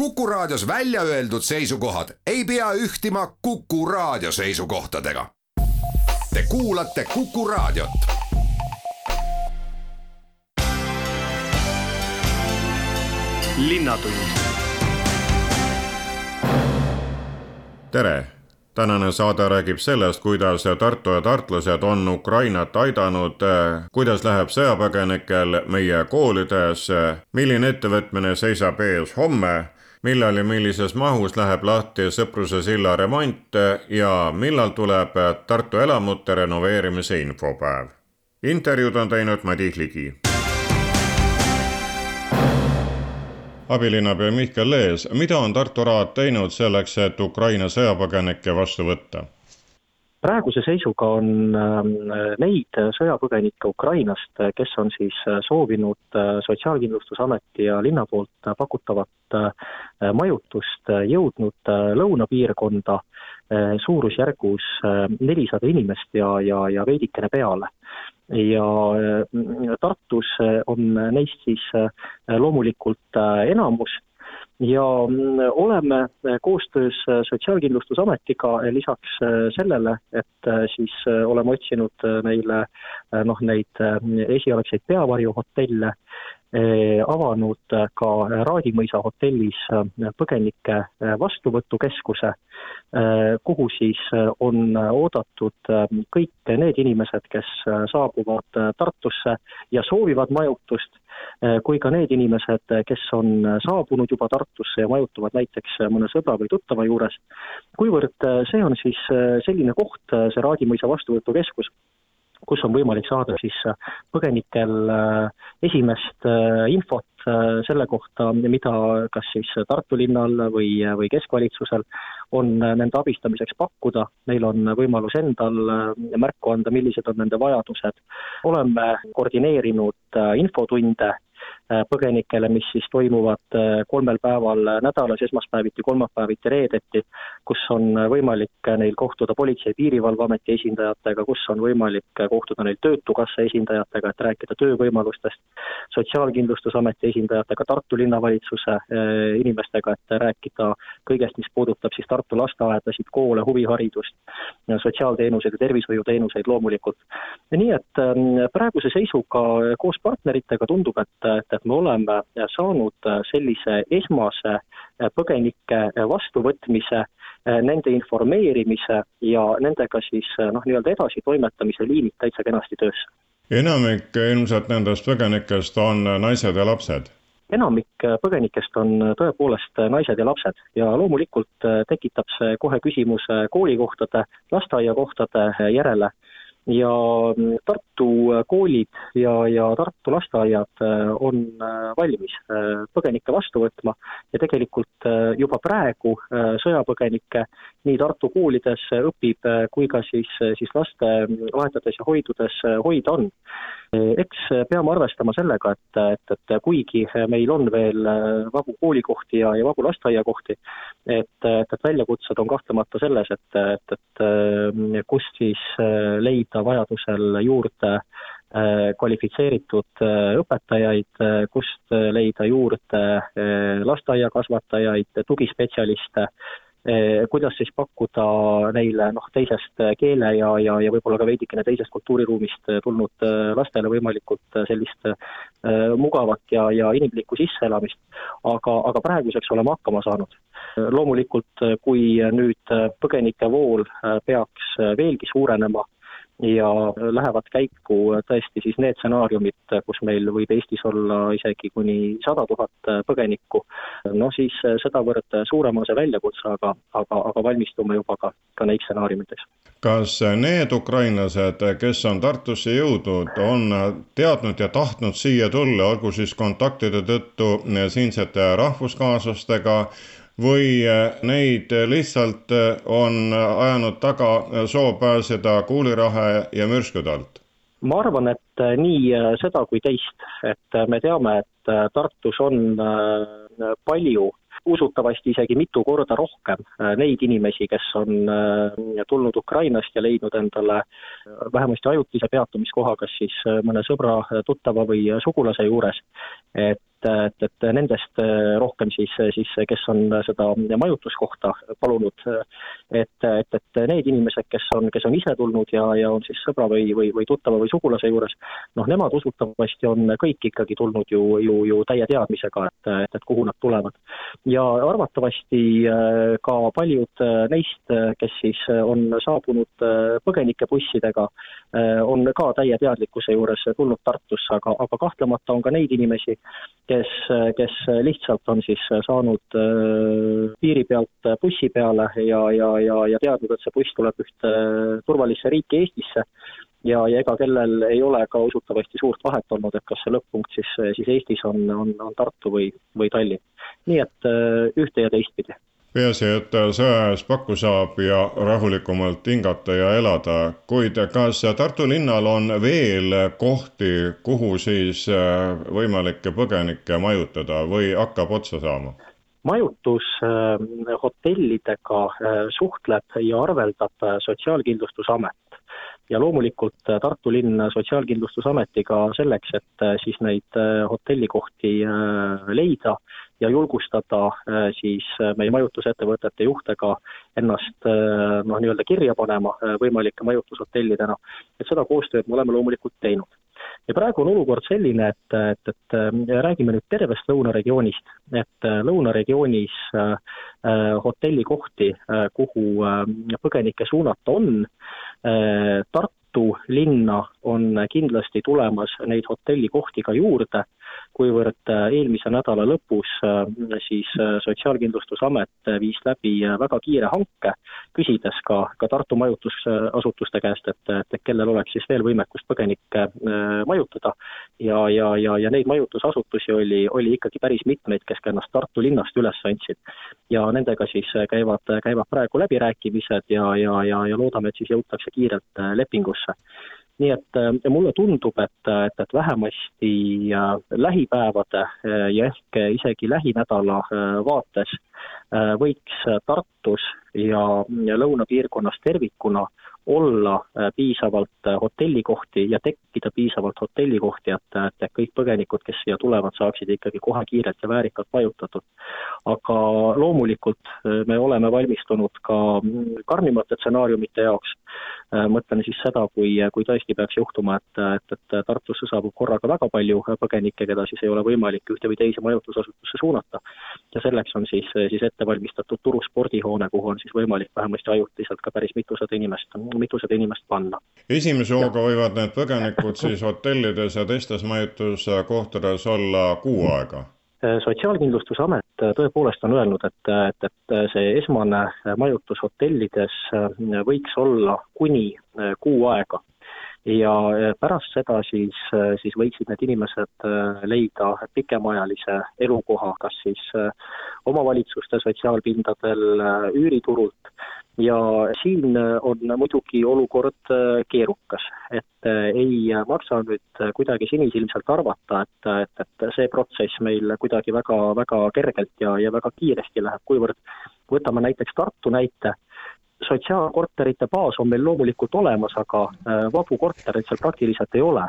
Kuku Raadios välja öeldud seisukohad ei pea ühtima Kuku Raadio seisukohtadega. Te kuulate Kuku Raadiot. tere tänane saade räägib sellest, kuidas Tartu ja tartlased on Ukrainat aidanud, kuidas läheb sõjapõgenikel meie koolides, milline ettevõtmine seisab ees homme, millal ja millises mahus läheb lahti Sõpruse silla remont ja millal tuleb Tartu elamute renoveerimise infopäev. intervjuud on teinud Madis Ligi abilinnapea Mihkel Lees, mida on Tartu Raad teinud selleks, et Ukraina sõjapõgenikke vastu võtta? Praeguse seisuga on ähm, neid sõjapõgenikke Ukrainast, kes on siis soovinud äh, Sotsiaalkindlustusameti ja linna poolt pakutavat äh, majutust, jõudnud äh, lõunapiirkonda suurusjärgus nelisada inimest ja, ja, ja veidikene peale. Ja Tartus on neist siis loomulikult enamus ja oleme koostöös Sotsiaalkindlustusametiga lisaks sellele, et siis oleme otsinud neile noh, neid esialgseid peavarjuhotelle, avanud ka Raadimõisa hotellis põgenike vastuvõtukeskuse, kuhu siis on oodatud kõik need inimesed, kes saabuvad Tartusse ja soovivad majutust, kui ka need inimesed, kes on saabunud juba Tartusse ja majutuvad näiteks mõne sõbra või tuttava juures, kuivõrd see on siis selline koht, see Raadimõisa vastuvõtukeskus, kus on võimalik saada siis põgenikel esimest infot selle kohta, mida kas siis Tartu linnal või, või keskvalitsusel on nende abistamiseks pakkuda, neil on võimalus endal märku anda, millised on nende vajadused. oleme koordineerinud infotunde Äh, põgenikele, mis siis toimuvad äh, kolmel päeval nädalas, esmaspäeviti, kolmapäeviti, reedeti, kus on võimalik neil kohtuda Politsei- ja Piirivalveameti esindajatega, kus on võimalik kohtuda neil Töötukassa esindajatega, et rääkida töövõimalustest, Sotsiaalkindlustusameti esindajatega, Tartu linnavalitsuse äh, inimestega, et rääkida kõigest, mis puudutab siis Tartu lasteaedasid, koole, huviharidust, sotsiaalteenuseid ja tervishoiuteenuseid loomulikult. nii et praeguse seisuga koos partneritega tundub, et, et et me oleme saanud sellise esmase põgenike vastuvõtmise, nende informeerimise ja nendega siis noh, nii-öelda edasitoimetamise liinid täitsa kenasti töösse. enamik ilmselt nendest põgenikest on naised ja lapsed? enamik põgenikest on tõepoolest naised ja lapsed ja loomulikult tekitab see kohe küsimuse koolikohtade, lasteaiakohtade järele ja mm, Tartu äh, koolid ja, ja Tartu lasteaiad äh, on äh, valmis põgenikke vastu võtma. Ja tegelikult juba praegu sõjapõgenikke nii Tartu koolides õpib kui ka siis, siis lasteaedades ja hoidudes hoida on eks peame arvestama sellega, et, et, et kuigi meil on veel vabu koolikohti ja, ja vabu lasteaiakohti, et, et, et väljakutsed on kahtlemata selles, et, et, et kust siis leida vajadusel juurde kvalifitseeritud õpetajaid, kust leida juurde lasteaiakasvatajaid, tugispetsialiste kuidas siis pakkuda neile noh, teisest keele ja, ja, ja võib-olla ka veidikene teisest kultuuriruumist tulnud eh, lastele võimalikult sellist mugavat ja, ja inimlikku sisseelamist, aga, aga praeguseks oleme hakkama saanud. loomulikult, kui nüüd põgenikevool peaks veelgi suurenema, ja lähevad käiku tõesti siis need stsenaariumid, kus meil võib Eestis olla isegi kuni sada tuhat põgenikku, no siis sedavõrd suurem on see väljakutse, aga, aga, aga valmistume juba ka, ka neiks stsenaariumiteks. kas need ukrainlased, kes on Tartusse jõudnud, on teadnud ja tahtnud siia tulla, olgu siis kontaktide tõttu siinsete rahvuskaaslastega või äh, neid lihtsalt äh, on ajanud taga soov pääseda kuulirahe ja mürskude alt? ma arvan, et äh, nii seda kui teist, et me teame, et Tartus on palju usutavasti isegi mitu korda rohkem neid inimesi, kes on tulnud Ukrainast ja leidnud endale vähemasti ajutise peatumiskoha, kas siis mõne sõbra, tuttava või sugulase juures. et et, et nendest äh, rohkem siis, siis kes on seda majutuskohta palunud, et, et, et need inimesed, kes on, kes on ise tulnud ja, ja on siis sõbra või, või, või tuttava või sugulase juures, noh, nemad usutavasti on kõik ikkagi tulnud ju, ju, ju täie teadmisega, et, et, et kuhu nad tulevad. ja arvatavasti äh, ka paljud äh, neist, kes siis on saabunud põgenikebussidega, on ka täie teadlikkuse juures tulnud Tartusse, aga, aga kahtlemata on ka neid inimesi, kes, kes lihtsalt on siis saanud äh, piiri pealt bussi peale ja, ja, ja, ja teadnud, et see buss tuleb ühte turvalisse riiki Eestisse ja, ja ega kellel ei ole ka usutavasti suurt vahet olnud, et kas see lõpp-punkt siis, siis Eestis on, on, on Tartu või, või Tallinn. nii et äh, ühte ja teistpidi peaasi, et sõjaajast pakku saab ja rahulikumalt hingata ja elada, kuid kas Tartu linnal on veel kohti, kuhu siis äh, võimalikke põgenikke majutada või hakkab otsa saama? majutushotellidega äh, äh, suhtleb ja arveldab Sotsiaalkindlustusamet ja loomulikult Tartu linn Sotsiaalkindlustusametiga selleks, et siis neid hotellikohti leida ja julgustada äh, siis äh, meie majutusettevõtete juhte ka ennast äh, noh, nii-öelda kirja panema võimalike majutushotellidena, et seda koostööd me oleme loomulikult teinud. ja praegu on olukord selline, et, et, et räägime nüüd tervest lõunaregioonist, et lõunaregioonis hotellikohti, kuhu põgenikke suunata on äh,, Tartu linna on kindlasti tulemas neid hotellikohti ka juurde kuivõrd äh, eelmise nädala lõpus äh, siis äh, Sotsiaalkindlustusamet viis läbi väga kiire hanke, küsides ka, ka Tartu majutusasutuste käest, et, et kellel oleks siis veel võimekust põgenikke majutada. ja, ja, ja, ja neid majutusasutusi oli, oli ikkagi päris mitmeid, kes ka ennast Tartu linnast üles andsid. ja nendega siis käivad, käivad praegu läbirääkimised ja, ja, ja, ja loodame, et siis jõutakse kiirelt lepingusse nii et äh, mulle tundub, et, et, et vähemasti äh, lähipäevade äh, ja ehk isegi lähinädala vaates võiks Tartus ja, ja lõunapiirkonnas tervikuna olla äh, piisavalt äh, hotellikohti ja tekkida piisavalt hotellikohti, et, et kõik põgenikud, kes siia tulevad, saaksid ikkagi kohe kiirelt ja väärikalt majutatud. aga loomulikult äh, me oleme valmistunud ka mm, karmimate stsenaariumite jaoks, mõtlen siis seda, kui, kui tõesti peaks juhtuma, et, et, et Tartusse saabub korraga väga palju põgenikke, keda siis ei ole võimalik ühte või teise majutusasutusse suunata. ja selleks on siis, siis ette valmistatud Turu spordihoone, kuhu on siis võimalik vähemasti ajutiselt ka päris mitusada inimest mitusada inimest panna. esimese hooga võivad need põgenikud siis hotellides ja teistes majutuskohtades olla kuu aega? Sotsiaalkindlustusamet tõepoolest on öelnud, et, et, et see esmane majutus hotellides võiks olla kuni kuu aega ja pärast seda siis, siis võiksid need inimesed leida pikemaajalise elukoha, kas siis omavalitsuste sotsiaalpindadel, üüriturult. Ja siin on muidugi olukord keerukas, et ei maksa nüüd kuidagi sinisilmselt arvata, et, et, et see protsess meil kuidagi väga, väga kergelt ja, ja väga kiiresti läheb, kuivõrd võtame näiteks Tartu näite, sotsiaalkorterite baas on meil loomulikult olemas, aga äh, vabu kortereid seal praktiliselt ei ole,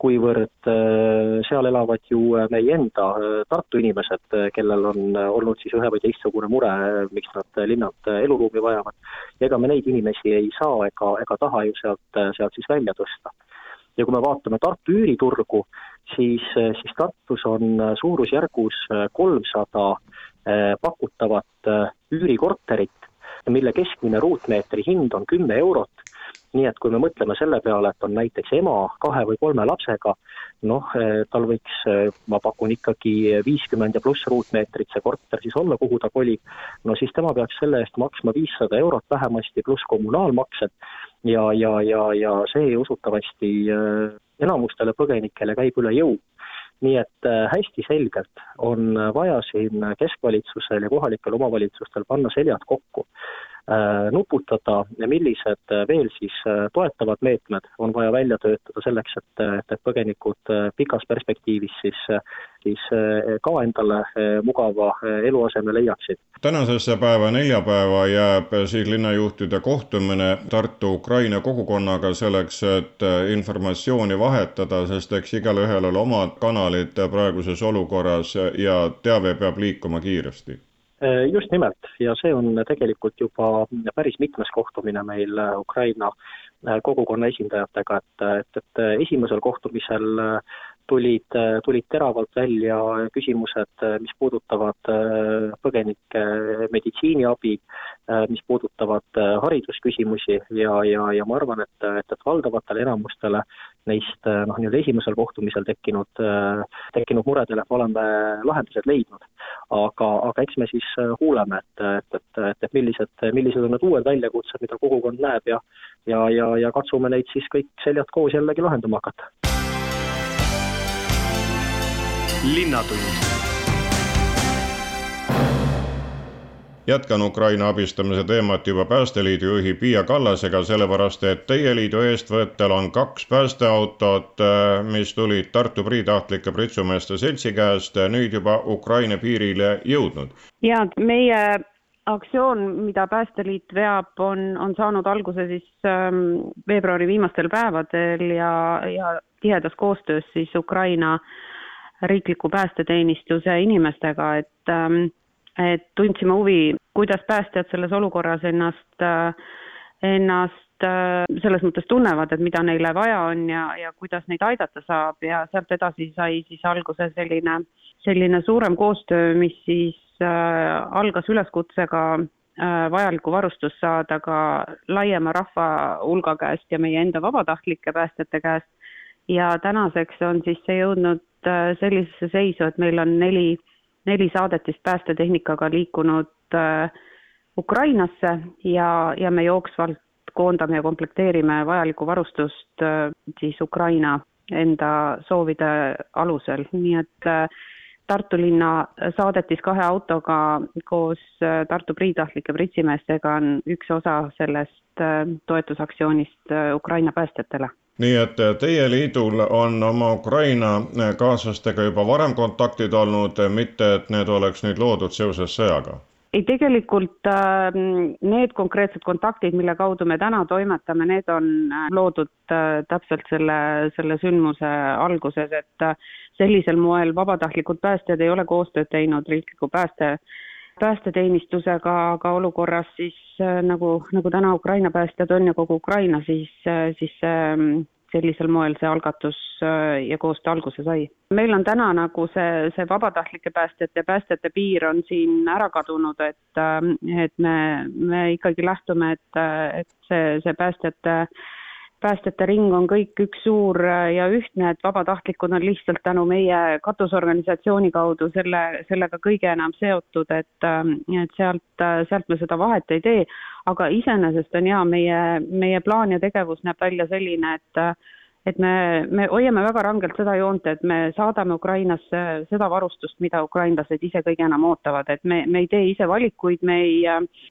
kuivõrd äh, seal elavad ju äh, meie enda Tartu inimesed, kellel on olnud siis ühe või teistsugune mure, miks nad linnalt eluruumi vajavad. ja ega me neid inimesi ei saa ega, ega taha ju sealt, sealt siis välja tõsta. ja kui me vaatame Tartu üüriturgu, siis, siis Tartus on suurusjärgus kolmsada pakutavat üürikorterit, mille keskmine ruutmeetri hind on kümme eurot. nii et kui me mõtleme selle peale, et on näiteks ema kahe või kolme lapsega, noh, eh, tal võiks, eh, ma pakun ikkagi viiskümmend ja pluss ruutmeetrit see korter siis olla, kuhu ta kolib, no siis tema peaks selle eest maksma viissada eurot vähemasti, pluss kommunaalmaksed ja, ja, ja, ja see usutavasti eh, enamustele põgenikele käib üle jõu nii et äh, hästi selgelt on vaja siin keskvalitsusel ja kohalikel omavalitsustel panna seljad kokku. Nuputada ja millised veel siis toetavad meetmed on vaja välja töötada selleks, et, et põgenikud pikas perspektiivis siis, siis ka endale mugava eluaseme leiaksid. tänasesse päeva, neljapäeva jääb siis linnajuhtide kohtumine Tartu Ukraina kogukonnaga selleks, et informatsiooni vahetada, sest eks igalühel ole omad kanalid praeguses olukorras ja teave peab liikuma kiiresti Äh, just nimelt ja see on tegelikult juba päris mitmes kohtumine meil äh, Ukraina äh, kogukonna esindajatega, et, et, et esimesel kohtumisel tulid, tulid teravalt välja küsimused, mis puudutavad põgenike meditsiiniabi, mis puudutavad haridusküsimusi ja, ja, ja ma arvan, et, et, et valdavatele enamustele neist noh, nii-öelda esimesel kohtumisel tekkinud, tekkinud muredele me oleme lahendused leidnud aga, aga eks me siis äh, kuuleme, et, et, et, et, et millised, millised on need uued väljakutsed, mida kogukond näeb ja ja, ja, ja katsume neid siis kõik seljad koos jällegi lahendama hakata. Linnatund jätkan Ukraina abistamise teemat juba Päästeliidu juhi Piia Kallasega, sellepärast et teie liidu eestvõttel on kaks päästeautot, äh, mis tulid Tartu Priitahtlike Pritsumeeste Seltsi käest, nüüd juba Ukraina piirile jõudnud. ja meie aktsioon, mida Päästeliit veab, on, on saanud alguse siis ähm, veebruari viimastel päevadel ja, ja tihedas koostöös siis Ukraina riikliku päästeteenistuse inimestega, et ähm, et tundsime huvi, kuidas päästjad selles olukorras ennast, ennast selles mõttes tunnevad, et mida neile vaja on ja, ja kuidas neid aidata saab ja sealt edasi sai siis alguse selline, selline suurem koostöö, mis siis äh, algas üleskutsega äh, vajalikku varustust saada ka laiema rahva hulga käest ja meie enda vabatahtlike päästjate käest. ja tänaseks on siis see jõudnud äh, sellisesse seisu, et meil on neli neli saadetist päästetehnikaga liikunud äh, Ukrainasse ja, ja me jooksvalt koondame ja komplekteerime vajalikku varustust äh, siis Ukraina enda soovide alusel, nii et Tartu linna saadetis kahe autoga koos Tartu priitahtlike pritsimeestega on üks osa sellest toetusaktsioonist Ukraina päästjatele nii et äh, teie liidul on oma Ukraina äh, kaaslastega juba varem kontaktid olnud, äh, mitte et need oleks nüüd loodud seoses sõjaga? ei, tegelikult need konkreetsed kontaktid, mille kaudu me täna toimetame, need on loodud täpselt selle, selle sündmuse alguses, et sellisel moel vabatahtlikud päästjad ei ole koostööd teinud riikliku pääste päästeteenistusega, aga olukorras siis äh, nagu, nagu täna Ukraina päästjad on ja kogu Ukraina, siis, äh, siis ähm, sellisel moel see algatus äh, ja koostöö alguse sai. meil on täna nagu see, see vabatahtlike päästjate ja päästjate piir on siin ära kadunud, et, ähm, et me, me ikkagi lähtume, et, et see, see päästjate päästjate ring on kõik üks suur äh, ja ühtne, et vabatahtlikud on lihtsalt tänu meie katusorganisatsiooni kaudu selle, sellega kõige enam seotud, et, äh, et sealt, äh, sealt me seda vahet ei tee. aga iseenesest on jaa, meie, meie plaan ja tegevus näeb välja selline, et et me, me hoiame väga rangelt seda joont, et me saadame Ukrainasse seda varustust, mida ukrainlased ise kõige enam ootavad, et me, me ei tee ise valikuid, me ei,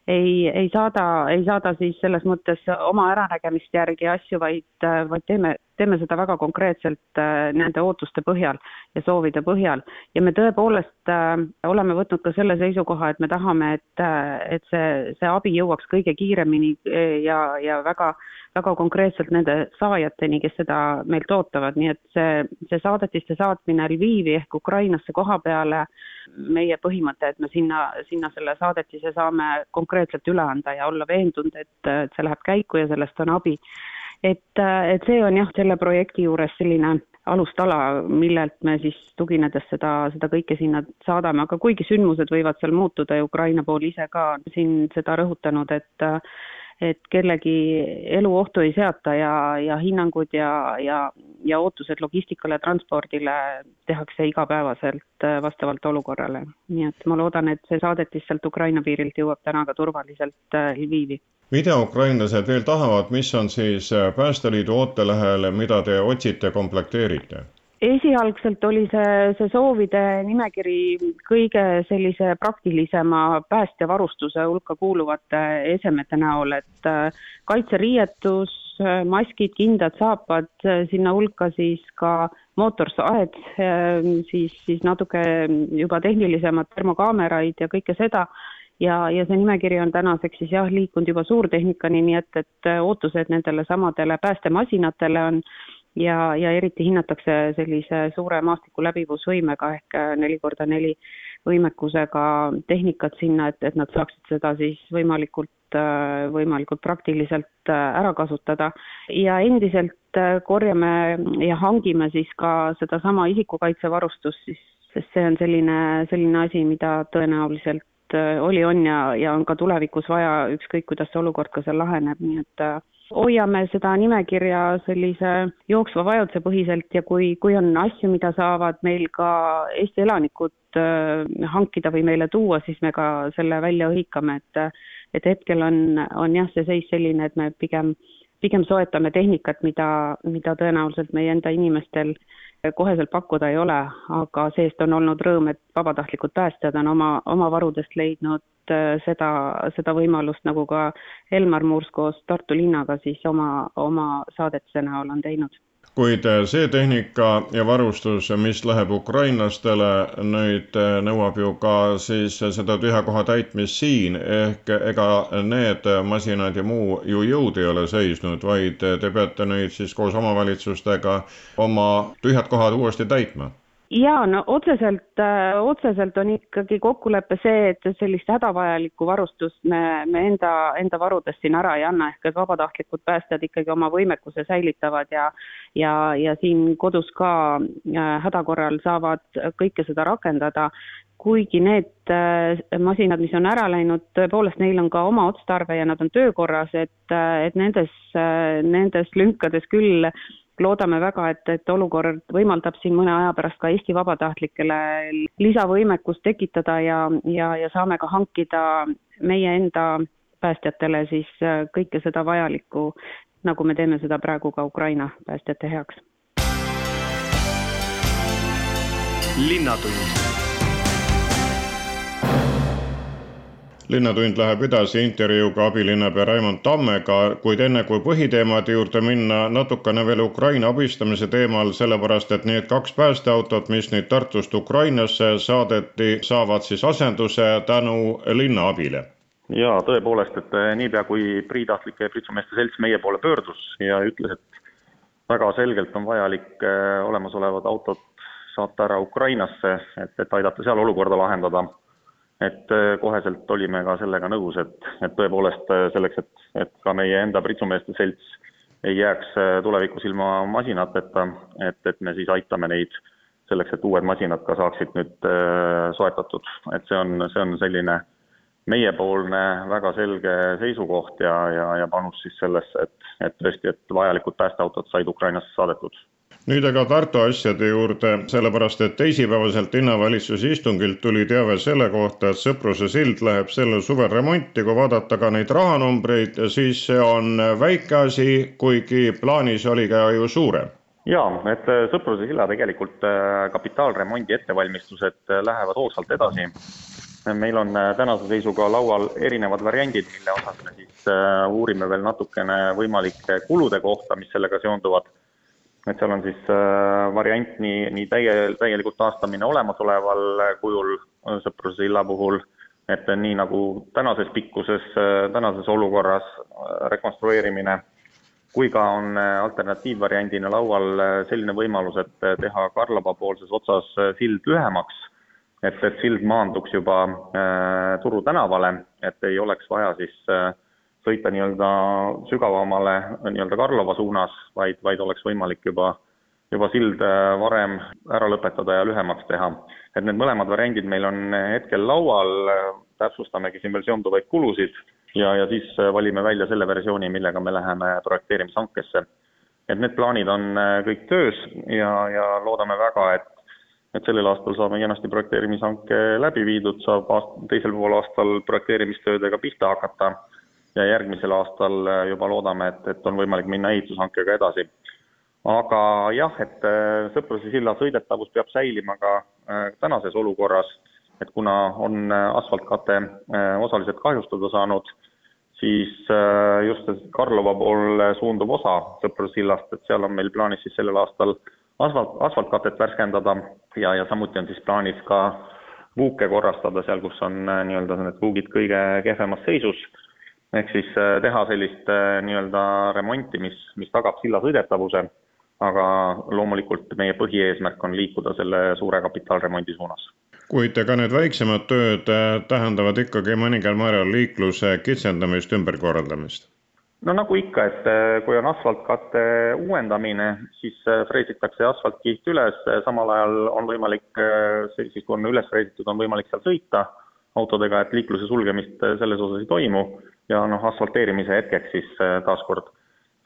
ei, ei saada, ei saada siis selles mõttes oma äranägemist järgi asju, vaid, vaid teeme, teeme seda väga konkreetselt äh, nende ootuste põhjal ja soovide põhjal. ja me tõepoolest äh, oleme võtnud ka selle seisukoha, et me tahame, et, äh, et see, see abi jõuaks kõige kiiremini ja, ja väga väga konkreetselt nende saajateni, kes seda meilt ootavad, nii et see, see saadetiste saatmine Lvivi ehk Ukrainasse koha peale, meie põhimõte, et me sinna, sinna selle saadetise saame konkreetselt üle anda ja olla veendunud, et, et see läheb käiku ja sellest on abi. Et, et see on jah, selle projekti juures selline alustala, millelt me siis tuginedes seda, seda kõike sinna saadame, aga kuigi sündmused võivad seal muutuda ja Ukraina pool ise ka on siin seda rõhutanud, et et kellegi elu ohtu ei seata ja, ja hinnangud ja, ja, ja ootused logistikale transpordile tehakse igapäevaselt äh, vastavalt olukorrale. nii et ma loodan, et see saadetis sealt Ukraina piirilt jõuab täna ka turvaliselt äh, Lvivi. mida ukrainlased veel tahavad, mis on siis äh, Päästeliidu ootelehel, mida te otsite, komplekteerite? Esialgselt oli see, see soovide nimekiri kõige sellise praktilisema päästjavarustuse hulka kuuluvate esemete näol, et äh, kaitseriietus, äh, maskid, kindad, saapad, äh, sinna hulka siis ka mootorsaed, siis, siis natuke juba tehnilisemad termokaameraid ja kõike seda. Ja, ja see nimekiri on tänaseks siis jah, liikunud juba suurtehnikani, nii et, et ootused nendele samadele päästemasinatele on ja, ja eriti hinnatakse sellise suure maastiku läbivusvõimega ehk neli korda neli võimekusega tehnikat sinna, et, et nad saaksid seda siis võimalikult, võimalikult praktiliselt ära kasutada. ja endiselt korjame ja hangime siis ka sedasama isikukaitsevarustust siis, sest see on selline, selline asi, mida tõenäoliselt oli, on ja, ja on ka tulevikus vaja, ükskõik kuidas see olukord ka seal laheneb, nii et hoiame seda nimekirja sellise jooksva vajaduse põhiselt ja kui, kui on asju, mida saavad meil ka Eesti elanikud äh, hankida või meile tuua, siis me ka selle välja hõikame, et et hetkel on, on jah, see seis selline, et me pigem, pigem soetame tehnikat, mida, mida tõenäoliselt meie enda inimestel koheselt pakkuda ei ole, aga see-eest on olnud rõõm, et vabatahtlikud päästjad on oma, oma varudest leidnud Äh, seda, seda võimalust, nagu ka Elmar Muurs koos Tartu linnaga siis oma, oma saadetise näol on teinud kuid äh, see tehnika ja varustus, mis läheb ukrainlastele, nüüd äh, nõuab ju ka siis seda tühja koha täitmist siin, ehk ega need masinad ja muu ju jõud ei ole seisnud, vaid te peate nüüd siis koos omavalitsustega oma tühjad kohad uuesti täitma jaa, no otseselt, äh, otseselt on ikkagi kokkulepe see, et sellist hädavajalikku varustust me, me enda, enda varudest siin ära ei anna, ehk et vabatahtlikud päästjad ikkagi oma võimekuse säilitavad ja ja, ja siin kodus ka äh, häda korral saavad kõike seda rakendada, kuigi need äh, masinad, mis on ära läinud, tõepoolest neil on ka oma otstarve ja nad on töökorras, et, et nendes, nendes lünkades küll loodame väga, et, et olukord võimaldab siin mõne aja pärast ka Eesti vabatahtlikele lisavõimekust tekitada ja, ja, ja saame ka hankida meie enda päästjatele siis äh, kõike seda vajalikku, nagu me teeme seda praegu ka Ukraina päästjate heaks. linnatund linnatund läheb edasi intervjuuga abilinnapea Raimond Tammega, kuid enne kui põhiteemade juurde minna, natukene veel Ukraina abistamise teemal, sellepärast et need kaks päästeautot, mis nüüd Tartust Ukrainasse saadeti, saavad siis asenduse tänu linna abile jaa, tõepoolest, et eh, niipea, kui Priitahtlike pritsumeeste selts meie poole pöördus ja ütles, et väga selgelt on vajalik eh, olemasolevad autod saata ära Ukrainasse, et, et aidata seal olukorda lahendada et äh, koheselt olime ka sellega nõus, et, et tõepoolest äh, selleks, et, et ka meie enda pritsumeeste selts ei jääks äh, tulevikus ilma masinateta, et, et me siis aitame neid selleks, et uued masinad ka saaksid nüüd soetatud, et see on, see on selline meiepoolne väga selge seisukoht ja, ja, ja panus siis sellesse, et, et tõesti, et vajalikud päästeautod said Ukrainasse saadetud nüüd aga Tartu asjade juurde, sellepärast et teisipäevaselt linnavalitsuse istungilt tuli teave selle kohta, et Sõpruse sild läheb sellel suvel remonti, kui vaadata ka neid rahanumbreid, siis see on väike asi, kuigi plaanis oli ka ju suurem. Jaa, et äh, Sõpruse silla tegelikult äh, kapitaalremondi ettevalmistused äh, lähevad hoogsalt edasi. meil on tänase seisuga laual erinevad variandid, mille osas me siis uurime veel natukene võimalike kulude kohta, mis sellega seonduvad et seal on siis äh, variant nii, nii täie, täielikult taastamine olemasoleval äh, kujul äh, Sõpruse silla puhul, et nii nagu tänases pikkuses, tänases olukorras rekonstrueerimine, kui ka on alternatiivvariandina laual selline võimalus, et teha Karlaba poolses otsas sild lühemaks, et, et sild maanduks juba Turu tänavale, et ei oleks vaja siis äh, sõita nii-öelda sügavamale nii-öelda Karlova suunas, vaid, vaid oleks võimalik juba, juba sild äh, varem ära lõpetada ja lühemaks teha. et need mõlemad variandid meil on hetkel laual, täpsustamegi siin veel seonduvaid kulusid ja, ja siis äh, valime välja selle versiooni, millega me läheme projekteerimishankesse. et need plaanid on äh, kõik töös ja, ja loodame väga, et et sellel aastal saame kenasti projekteerimishanke läbi viidud, saab aast-, teisel poolaastal projekteerimistöödega pihta hakata ja järgmisel aastal äh, juba loodame, et, et on võimalik minna ehitushankega edasi. aga jah, et Sõpruse silla sõidetavus peab säilima ka tänases olukorras, et kuna on asfaltkate osaliselt kahjustada saanud, siis just Karlova poole suunduv osa Sõpruse sillast, et seal on meil plaanis siis sellel aastal asfalt, asfaltkatet värskendada ja, ja samuti on siis plaanis ka vuuke korrastada seal, kus on nii-öelda need vuugid kõige kehvemas seisus ehk siis äh, teha sellist äh, nii-öelda remonti, mis, mis tagab silla sõidetavuse, aga loomulikult meie põhieesmärk on liikuda selle suure kapitaalremondi suunas. kuid ega need väiksemad tööd äh, tähendavad ikkagi mõningal määral liikluse kitsendamist, ümberkorraldamist? no nagu ikka, et kui on asfaltkatte uuendamine, siis freesitakse asfaltkiht üles, samal ajal on võimalik, siis kui on üles freesitud, on võimalik seal sõita autodega, et liikluse sulgemist selles osas ei toimu ja noh, asfalteerimise hetkeks siis äh, taaskord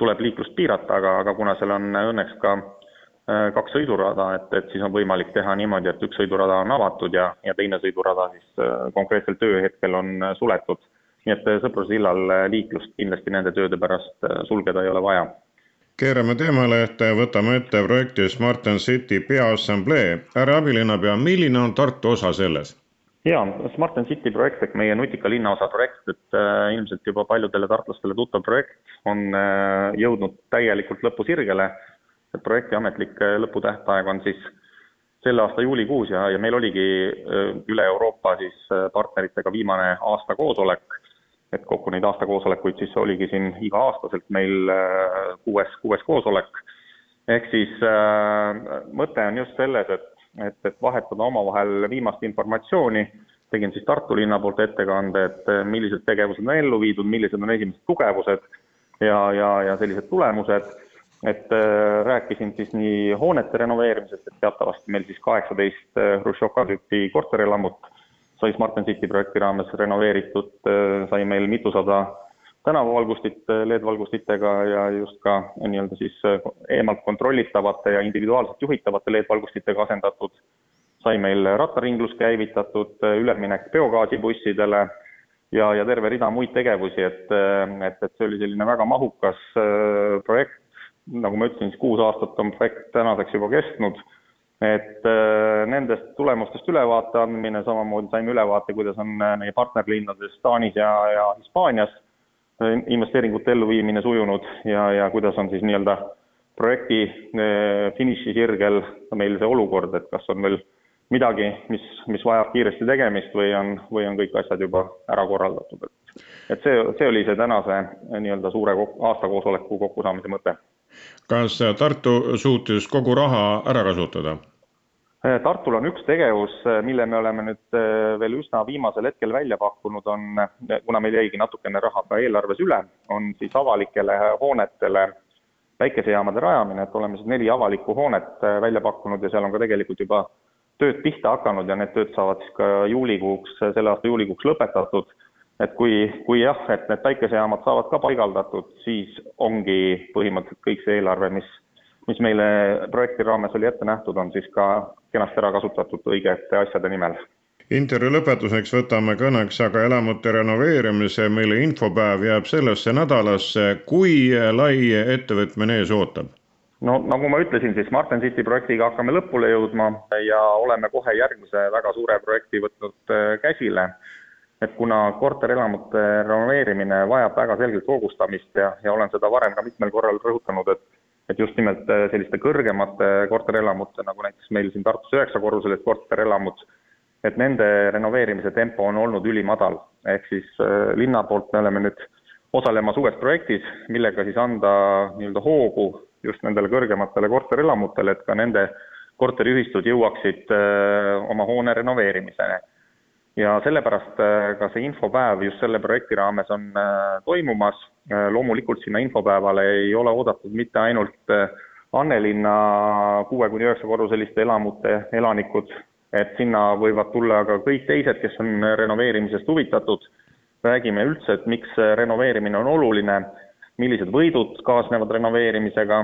tuleb liiklust piirata, aga, aga kuna seal on õnneks ka äh, kaks sõidurada, et, et siis on võimalik teha niimoodi, et üks sõidurada on avatud ja, ja teine sõidurada siis äh, konkreetsel tööhetkel on suletud. nii et Sõpruse sillal liiklust kindlasti nende tööde pärast sulgeda ei ole vaja keerame teemalehte, võtame ette projekti Smart and City Peaassamblee. härra abilinnapea, milline on Tartu osa selles? Jaa, Smart and City projekt ehk meie nutika linnaosa projekt, et äh, ilmselt juba paljudele tartlastele tuttav projekt, on äh, jõudnud täielikult lõpusirgele. et projekti ametlik äh, lõputähtaeg on siis selle aasta juulikuus ja, ja meil oligi äh, üle Euroopa siis äh, partneritega viimane aasta koosolek, et kokku neid aastakoosolekuid siis oligi siin iga-aastaselt meil kuues, kuues koosolek. ehk siis äh, mõte on just selles, et et, et vahetada omavahel viimast informatsiooni, tegin siis Tartu linna poolt ettekande, et eh, millised tegevused on ellu viidud, millised on esimesed tugevused ja, ja, ja sellised tulemused, et äh, rääkisin siis nii hoonete renoveerimisest, et teatavasti meil siis kaheksateist eh, Hruštšovka tüüpi korterelamut sai Smart and City projekti raames renoveeritud, sai meil mitusada tänavavalgustit LED-valgustitega ja just ka nii-öelda siis äh, eemalt kontrollitavate ja individuaalselt juhitavate LED-valgustitega asendatud. sai meil rattaringlus käivitatud, äh, üleminek biogaasibussidele ja, ja terve rida muid tegevusi, et, äh, et, et see oli selline väga mahukas projekt. nagu ma ütlesin, siis kuus aastat on projekt tänaseks juba kestnud et nendest tulemustest ülevaate andmine, samamoodi saime ülevaate, kuidas on meie partnerlinnades Taanis ja, ja Hispaanias investeeringute elluviimine sujunud ja, ja kuidas on siis nii-öelda projekti eh, finišisirgel meil see olukord, et kas on veel midagi, mis, mis vajab kiiresti tegemist või on, või on kõik asjad juba ära korraldatud, et et see, see oli see tänase eh, nii-öelda suure aastakoosoleku kokkusaamise mõte. kas Tartu suutis kogu raha ära kasutada? Äh, Tartul on üks tegevus, äh, mille me oleme nüüd äh, veel üsna viimasel hetkel välja pakkunud, on, kuna meil jäigi natukene raha ka eelarves üle, on siis avalikele hoonetele päikesejaamade rajamine, et oleme siis neli avalikku hoonet välja pakkunud ja seal on ka tegelikult juba tööd pihta hakanud ja need tööd saavad siis ka juulikuuks, selle aasta juulikuuks lõpetatud. et kui, kui jah, et need päikesejaamad saavad ka paigaldatud, siis ongi põhimõtteliselt kõik see eelarve, mis mis meile projekti raames oli ette nähtud, on siis ka kenasti ära kasutatud õigete asjade nimel. intervjuu lõpetuseks võtame kõneks aga elamute renoveerimise, mille infopäev jääb sellesse nädalasse. kui lai ettevõtmine ees ootab? no nagu ma ütlesin, siis Smart and City projektiga hakkame lõpule jõudma ja oleme kohe järgmise väga suure projekti võtnud äh, käsile. et kuna korterelamute renoveerimine vajab väga selgelt hoogustamist ja, ja olen seda varem ka mitmel korral rõhutanud, et et just nimelt äh, selliste kõrgemate korterelamute, nagu näiteks meil siin Tartus üheksakorruselised korterelamud, et nende renoveerimise tempo on olnud ülimadal, ehk siis äh, linna poolt me oleme nüüd osalemas uues projektis, millega siis anda nii-öelda hoogu just nendele kõrgematele korterelamutele, et ka nende korteriühistud jõuaksid äh, oma hoone renoveerimiseni ja sellepärast äh, ka see infopäev just selle projekti raames on äh, toimumas. Äh, loomulikult sinna infopäevale ei ole oodatud mitte ainult Annelinna kuue kuni üheksa korruseliste elamute elanikud, et sinna võivad tulla ka kõik teised, kes on renoveerimisest huvitatud. räägime üldse, et miks renoveerimine on oluline, millised võidud kaasnevad renoveerimisega,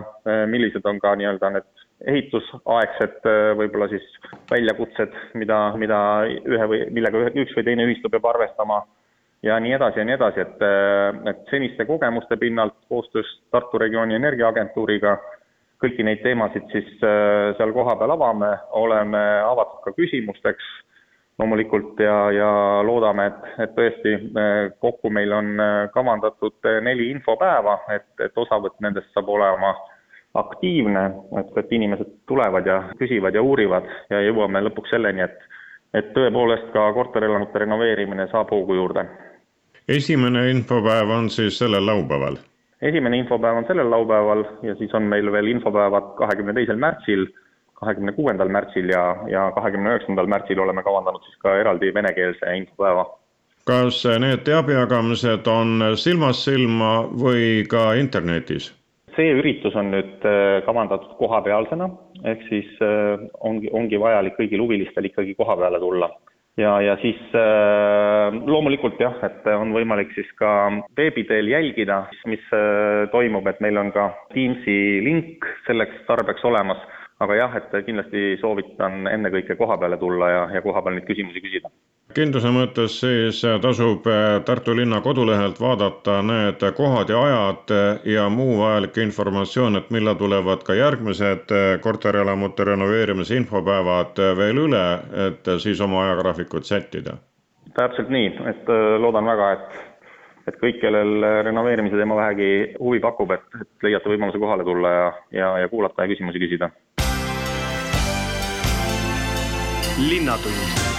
millised on ka nii-öelda need ehitusaegsed äh, võib-olla siis väljakutsed, mida, mida ühe või, millega üks või teine ühistu peab arvestama ja nii edasi ja nii edasi, et, äh, et seniste kogemuste pinnalt koostöös Tartu regiooni energiaagentuuriga kõiki neid teemasid siis seal kohapeal avame, oleme avatud ka küsimusteks loomulikult ja, ja loodame, et, et tõesti kokku meil on kavandatud neli infopäeva, et, et osavõtt nendest saab olema aktiivne, et, et inimesed tulevad ja küsivad ja uurivad ja jõuame lõpuks selleni, et et tõepoolest ka korterelamute renoveerimine saab hoogu juurde. esimene infopäev on siis sellel laupäeval? esimene infopäev on sellel laupäeval ja siis on meil veel infopäevad kahekümne teisel märtsil, kahekümne kuuendal märtsil ja, ja kahekümne üheksandal märtsil oleme kavandanud siis ka eraldi venekeelse infopäeva. kas need teabejagamised on silmast silma või ka internetis? See üritus on nüüd äh, kavandatud kohapealsena, ehk siis äh, ongi, ongi vajalik kõigil huvilistel ikkagi koha peale tulla. ja, ja siis äh, loomulikult jah, et on võimalik siis ka veebi teel jälgida, mis toimub, et meil on ka Teamsi link selleks tarbeks olemas, aga jah, et kindlasti soovitan ennekõike koha peale tulla ja, ja koha peal neid küsimusi küsida kindluse mõttes siis tasub äh, Tartu linna kodulehelt vaadata need kohad ja ajad äh, ja muu vajalik informatsioon, et millal tulevad ka järgmised äh, korterelamute renoveerimise infopäevad veel üle, et siis oma ajagraafikut sättida. täpselt nii, et loodan väga, et et kõik, kellel renoveerimise teema vähegi huvi pakub, et, et leiate võimaluse kohale tulla ja, ja, ja kuulata ja küsimusi küsida. Linnatund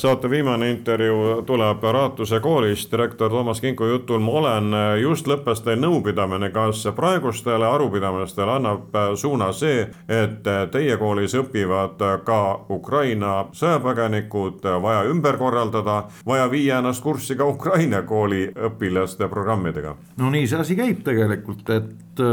saate viimane intervjuu tuleb Raatuse koolist, direktor Toomas Kinku jutul ma olen, just lõppes teil nõupidamine, kas praegustele arupidamistele annab suuna see, et teie koolis õpivad ka Ukraina sõjapõgenikud, vaja ümber korraldada, vaja viia ennast kurssi ka Ukraina kooli õpilaste programmidega? no nii see asi käib tegelikult, et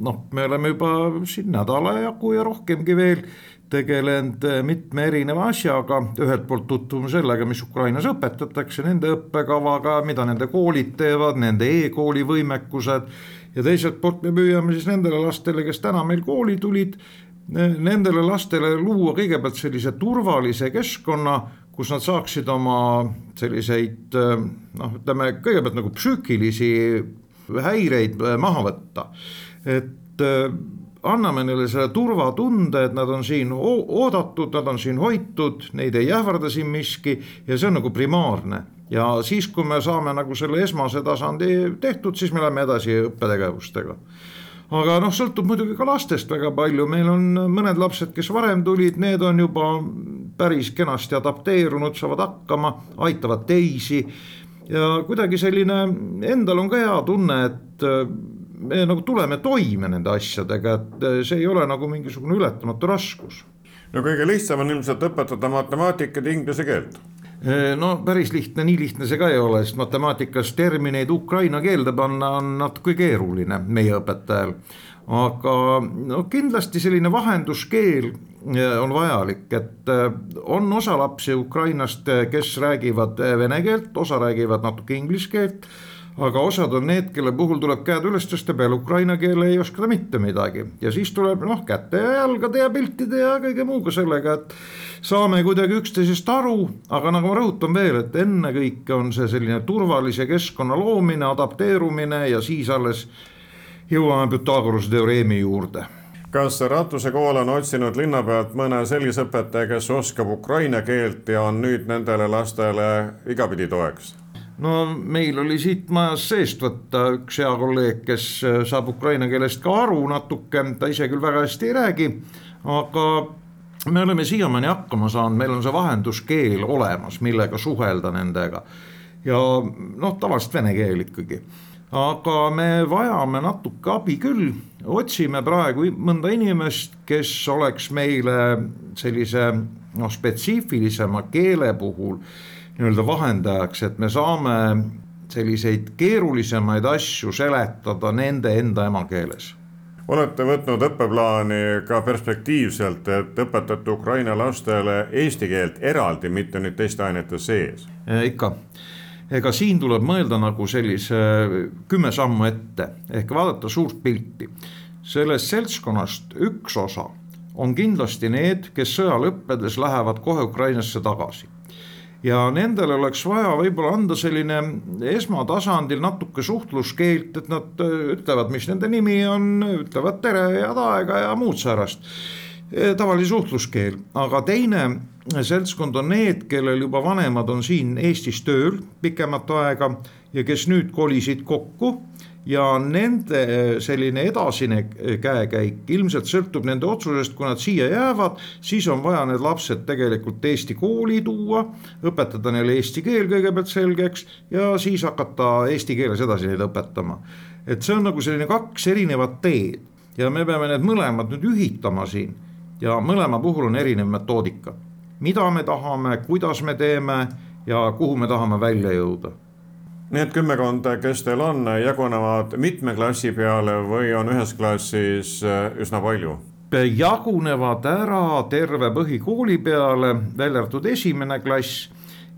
noh, me oleme juba siin nädala jagu ja rohkemgi veel tegelenud eh, mitme erineva asjaga, ühelt poolt tutvume sellega, mis Ukrainas õpetatakse, nende õppekavaga, mida nende koolid teevad, nende e-kooli võimekused. ja teiselt poolt me püüame siis nendele lastele, kes täna meil kooli tulid, nendele lastele luua kõigepealt sellise turvalise keskkonna, kus nad saaksid oma selliseid eh, noh, ütleme kõigepealt nagu psüühilisi häireid eh, maha võtta, et anname neile selle turvatunde, et nad on siin oodatud, nad on siin hoitud, neid ei ähvarda siin miski ja see on nagu primaarne. ja siis, kui me saame nagu selle esmase tasandi tehtud, siis me läheme edasi õppetegevustega aga noh, sõltub muidugi ka lastest väga palju, meil on mõned lapsed, kes varem tulid, need on juba päris kenasti adapteerunud, saavad hakkama, aitavad teisi. ja kuidagi selline, endal on ka hea tunne, et me nagu tuleme toime nende asjadega, et eh, see ei ole nagu mingisugune ületamatu raskus. no kõige lihtsam on ilmselt õpetada matemaatikat ja inglise keelt eh, no päris lihtne, nii lihtne see ka ei ole, sest matemaatikas termineid ukraina keelde panna on natuke keeruline meie õpetajal. aga no kindlasti selline vahenduskeel eh, on vajalik, et on osa lapsi Ukrainast, kes räägivad vene keelt, osa räägivad natuke inglise keelt aga osad on need, kelle puhul tuleb käed üles tõsta, peale ukraina keele ei oska ta mitte midagi. Ja siis tuleb noh, käte ja jalgade ja piltide ja kõige muuga sellega, et saame kuidagi üksteisest aru, aga nagu ma rõhutan veel, et ennekõike on see selline turvalise keskkonna loomine, adapteerumine ja siis alles jõuame Pythagorase teoreemi juurde. Kas Ratuse kool on otsinud linna pealt mõne sellise õpetaja, kes oskab ukraina keelt ja on nüüd nendele lastele igapidi toeks? No meil oli siit majas seest võtta üks hea kolleeg, kes äh, saab ukraina keelest ka aru natuke, ta ise küll väga hästi ei räägi, aga me oleme siiamaani hakkama saanud, meil on see vahenduskeel olemas, millega suhelda nendega. ja noh, tavaliselt vene keel ikkagi. aga me vajame natuke abi küll, otsime praegu mõnda inimest, kes oleks meile sellise noh, spetsiifilisema keele puhul nii-öelda vahendajaks, et me saame selliseid keerulisemaid asju seletada nende enda emakeeles olete võtnud õppeplaani ka perspektiivselt, et õpetate Ukraina lastele eesti keelt eraldi, mitte nüüd teiste ainete sees? ikka, ega siin tuleb mõelda nagu sellise kümme sammu ette ehk vaadata suurt pilti. sellest seltskonnast üks osa on kindlasti need, kes sõja lõppedes lähevad kohe Ukrainasse tagasi ja nendele oleks vaja võib-olla anda selline esmatasandil natuke suhtluskeelt, et nad ütlevad, mis nende nimi on, ütlevad tere, head aega ja muud säärast. Tavaline suhtluskeel, aga teine seltskond on need, kellel juba vanemad on siin Eestis tööl pikemat aega ja kes nüüd kolisid kokku ja nende selline edasine käekäik ilmselt sõltub nende otsusest, kui nad siia jäävad, siis on vaja need lapsed tegelikult Eesti kooli tuua, õpetada neile eesti keel kõigepealt selgeks ja siis hakata eesti keeles edasi neid õpetama. et see on nagu selline kaks erinevat teed ja me peame need mõlemad nüüd ühitama siin ja mõlema puhul on erinev metoodika. mida me tahame, kuidas me teeme ja kuhu me tahame välja jõuda. Need kümmekond, kes teil on, jagunevad mitme klassi peale või on ühes klassis äh, üsna palju? jagunevad ära terve põhikooli peale, välja arvatud esimene klass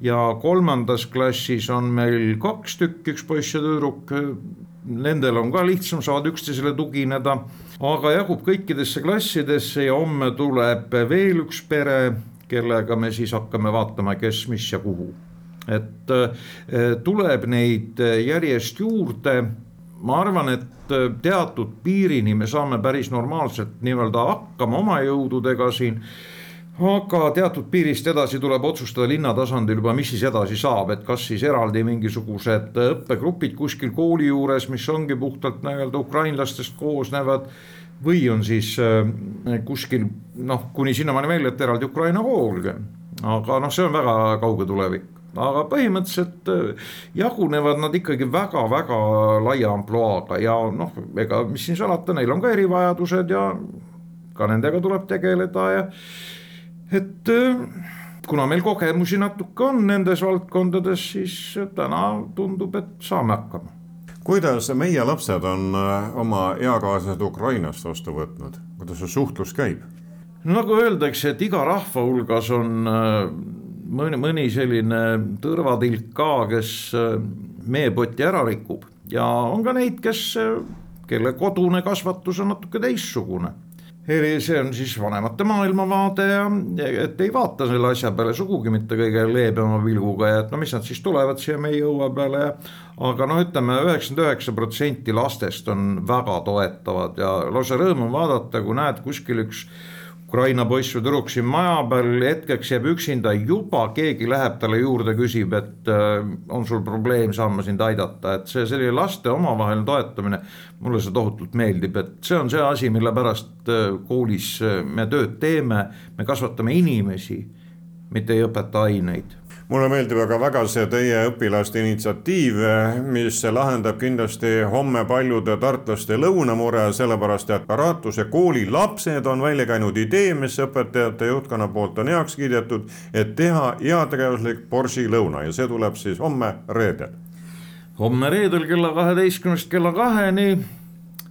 ja kolmandas klassis on meil kaks tükki, üks poiss ja tüdruk nendel on ka lihtsam, saavad üksteisele tugineda, aga jagub kõikidesse klassidesse ja homme tuleb veel üks pere, kellega me siis hakkame vaatama, kes, mis ja kuhu. Et eh, tuleb neid järjest juurde, ma arvan, et teatud piirini me saame päris normaalselt nii-öelda hakkama oma jõududega siin. Aga teatud piirist edasi tuleb otsustada linna tasandil juba, mis siis edasi saab, et kas siis eraldi mingisugused õppegrupid kuskil kooli juures, mis ongi puhtalt nii-öelda ukrainlastest koosnevad. või on siis äh, kuskil noh, kuni sinnamaani välja, et eraldi Ukraina kool, aga noh, see on väga kauge tulevik aga põhimõtteliselt äh, jagunevad nad ikkagi väga-väga laia ampluaaga ja noh, ega mis siin salata, neil on ka erivajadused ja ka nendega tuleb tegeleda ja et äh, kuna meil kogemusi natuke on nendes valdkondades, siis täna tundub, et saame hakkama. kuidas meie lapsed on äh, oma eakaaslased Ukrainast vastu võtnud, kuidas see suhtlus käib? nagu öeldakse, et iga rahva hulgas on mõni, mõni selline tõrvatilk ka, kes meepoti ära rikub ja on ka neid, kes, kelle kodune kasvatus on natuke teistsugune see on siis vanemate maailmavaade ja et ei vaata selle asja peale sugugi mitte kõige leebema pilguga ja et no mis nad siis tulevad siia meie õue peale ja. aga noh, ütleme üheksakümmend üheksa protsenti lastest on väga toetavad ja lausa rõõm on vaadata, kui näed kuskil üks Ukraina poiss või tüdruk siin maja peal hetkeks jääb üksinda, juba keegi läheb talle juurde, küsib, et äh, on sul probleem, saan ma sind aidata, et see selline laste omavaheline toetamine. mulle see tohutult meeldib, et see on see asi, mille pärast äh, koolis äh, me tööd teeme, me kasvatame inimesi, mitte ei õpeta aineid mulle meeldib aga väga see teie õpilaste initsiatiiv, mis lahendab kindlasti homme paljude tartlaste lõunamure, sellepärast et Paratuse kooli lapsed on välja käinud idee, mis õpetajate juhtkonna poolt on heaks kiidetud, et teha heategevuslik Borsi lõuna ja see tuleb siis homme reedel. homme reedel kella kaheteistkümnest kella kaheni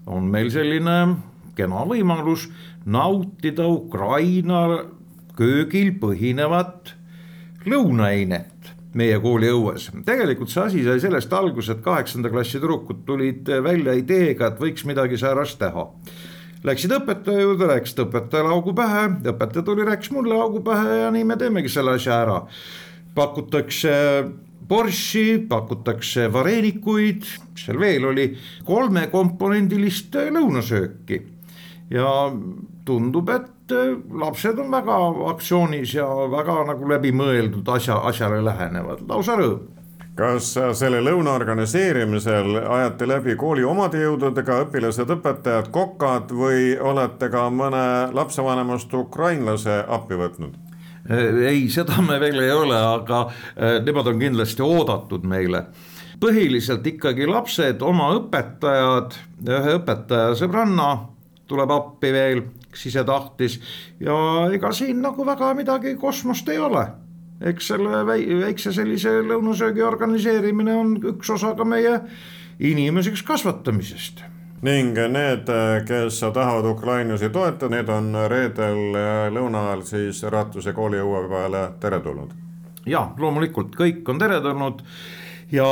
on meil selline kena võimalus nautida Ukraina köögil põhinevat lõunaainet meie kooli õues. tegelikult see asi sai sellest alguse, et kaheksanda klassi tüdrukud tulid välja ideega, et võiks midagi säärast teha. Läksid õpetaja juurde, rääkisid õpetajale augu pähe, õpetaja tuli, rääkis mulle augu pähe ja nii me teemegi selle asja ära. pakutakse borši, pakutakse vareenikuid, mis seal veel oli, kolmekomponendilist lõunasööki ja tundub, et äh, lapsed on väga aktsioonis ja väga nagu läbimõeldud asja, asjale lähenevad, lausa rõõm kas selle lõuna organiseerimisel ajate läbi kooli omade jõududega õpilased, õpetajad, kokad või olete ka mõne lapsevanemast ukrainlase appi võtnud? Äh, ei, seda me veel ei ole, aga äh, nemad on kindlasti oodatud meile. põhiliselt ikkagi lapsed, oma õpetajad, ühe õpetaja sõbranna tuleb appi veel, kes ise tahtis ja ega siin nagu väga midagi kosmost ei ole eks selle väikse sellise lõunasöögi organiseerimine on üks osa ka meie inimeseks kasvatamisest. ning need, kes tahavad ukrainlasi toetada, need on reedel lõuna ajal siis Ratuse kooli õue peale teretulnud? ja loomulikult kõik on teretulnud ja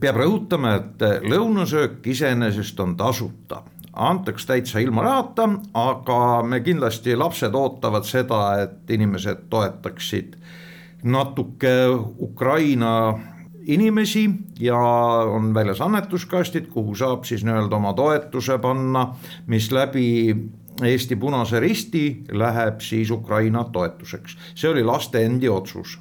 peab rõhutama, et lõunasöök iseenesest on tasuta antaks täitsa ilma rahata, aga me kindlasti, lapsed ootavad seda, et inimesed toetaksid natuke Ukraina inimesi ja on väljas annetuskastid, kuhu saab siis nii-öelda oma toetuse panna, mis läbi Eesti Punase Risti läheb siis Ukraina toetuseks. see oli laste endi otsus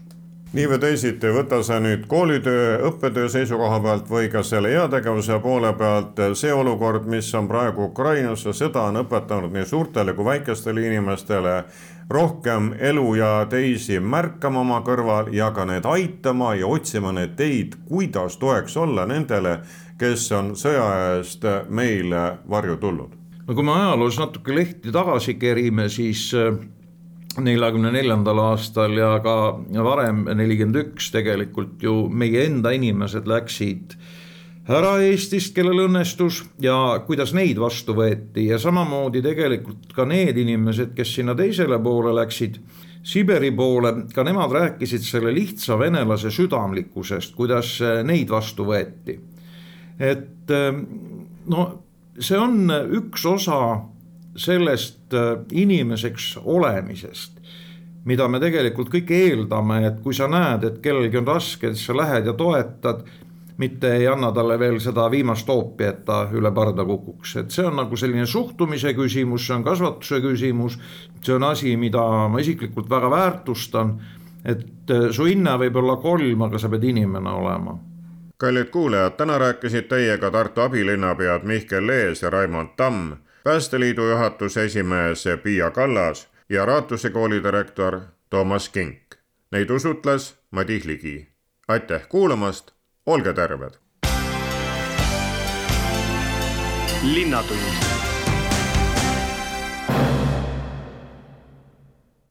nii või teisiti, võta sa nüüd koolitöö, õppetöö seisukoha pealt või ka selle heategevuse poole pealt, see olukord, mis on praegu Ukrainas, sõda on õpetanud nii suurtele kui väikestele inimestele rohkem elu ja teisi märkama oma kõrval ja ka need aitama ja otsima neid teid, kuidas toeks olla nendele, kes on sõja eest meile varju tulnud. no kui me ajaloos natuke lehti tagasi kerime, siis neljakümne neljandal aastal ja ka varem nelikümmend üks tegelikult ju meie enda inimesed läksid ära Eestist, kellel õnnestus ja kuidas neid vastu võeti ja samamoodi tegelikult ka need inimesed, kes sinna teisele poole läksid, Siberi poole, ka nemad rääkisid selle lihtsa venelase südamlikkusest, kuidas neid vastu võeti. et no see on üks osa sellest äh, inimeseks olemisest, mida me tegelikult kõik eeldame, et kui sa näed, et kellelgi on raske, siis sa lähed ja toetad, mitte ei anna talle veel seda viimast hoopi, et ta üle parda kukuks, et see on nagu selline suhtumise küsimus, see on kasvatuse küsimus, see on asi, mida ma isiklikult väga väärtustan, et äh, su hinne võib olla kolm, aga sa pead inimene olema. Kallid kuulajad, täna rääkisid teiega Tartu abilinnapead Mihkel Lees ja Raimond Tamm Päästeliidu juhatuse esimees Piia Kallas ja Raatuse kooli direktor Toomas Kink. Neid usutles Madis Ligi. aitäh kuulamast, olge terved! linnatund